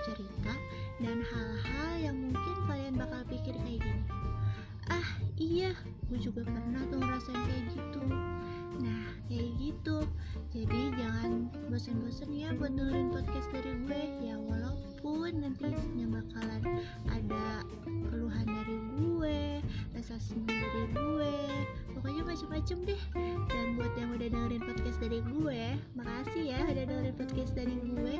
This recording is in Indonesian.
cerita dan hal-hal yang mungkin kalian bakal pikir kayak gini. Ah, iya, gue juga pernah tuh ngerasain kayak gitu. Nah, kayak gitu. Jadi jangan bosen-bosen ya buat dengerin podcast dari gue. Ya walaupun nanti isinya bakalan ada keluhan dari gue, rasa senang dari gue, pokoknya macem-macem deh. Dan buat yang udah dengerin podcast dari gue, makasih ya udah dengerin podcast dari gue.